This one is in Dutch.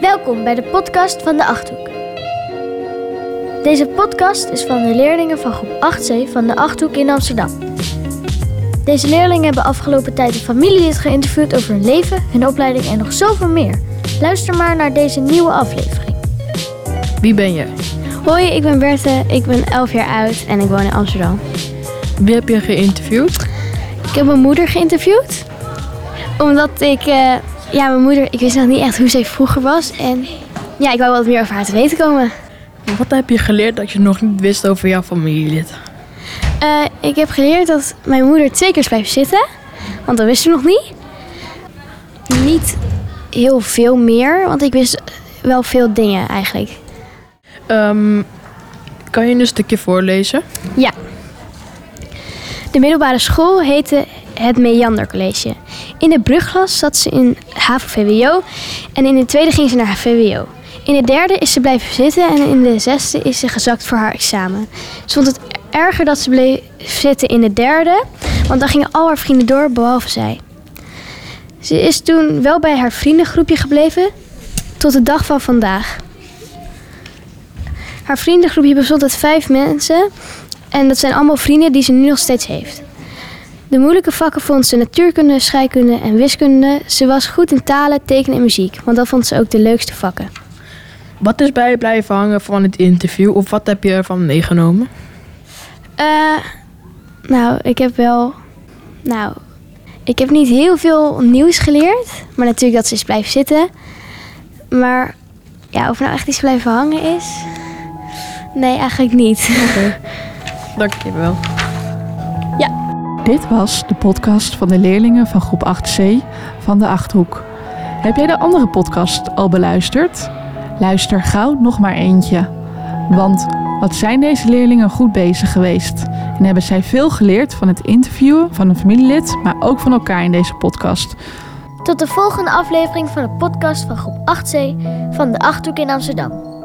Welkom bij de podcast van de Achthoek. Deze podcast is van de leerlingen van groep 8C van de Achthoek in Amsterdam. Deze leerlingen hebben afgelopen tijd een familielid geïnterviewd over hun leven, hun opleiding en nog zoveel meer. Luister maar naar deze nieuwe aflevering. Wie ben je? Hoi, ik ben Berthe, ik ben 11 jaar oud en ik woon in Amsterdam. Wie heb je geïnterviewd? Ik heb mijn moeder geïnterviewd, omdat ik, eh, ja, mijn moeder, ik wist nog niet echt hoe ze vroeger was en ja, ik wou wat meer over haar te weten komen. Wat heb je geleerd dat je nog niet wist over jouw familielid? Eh, ik heb geleerd dat mijn moeder twee keer blijven zitten, want dat wist ze nog niet. Niet heel veel meer, want ik wist wel veel dingen eigenlijk. Ehm, kan je een stukje voorlezen? Ja. De middelbare school heette het Meander College. In de brugklas zat ze in HAVO-VWO en in de tweede ging ze naar VWO. In de derde is ze blijven zitten en in de zesde is ze gezakt voor haar examen. Ze vond het erger dat ze bleef zitten in de derde, want dan gingen al haar vrienden door, behalve zij. Ze is toen wel bij haar vriendengroepje gebleven, tot de dag van vandaag. Haar vriendengroepje bestond uit vijf mensen en dat zijn allemaal vrienden die ze nu nog steeds heeft. De moeilijke vakken vond ze natuurkunde, scheikunde en wiskunde. Ze was goed in talen, tekenen en muziek, want dat vond ze ook de leukste vakken. Wat is bij je blijven hangen van het interview of wat heb je ervan meegenomen? Eh, nou, ik heb wel. Nou, ik heb niet heel veel nieuws geleerd. Maar natuurlijk dat ze is blijven zitten. Maar ja, of nou echt iets blijven hangen is. Nee, eigenlijk niet. Dankjewel. Dit was de podcast van de leerlingen van groep 8C van de Achthoek. Heb jij de andere podcast al beluisterd? Luister gauw nog maar eentje. Want wat zijn deze leerlingen goed bezig geweest? En hebben zij veel geleerd van het interviewen van een familielid, maar ook van elkaar in deze podcast. Tot de volgende aflevering van de podcast van groep 8C van de Achthoek in Amsterdam.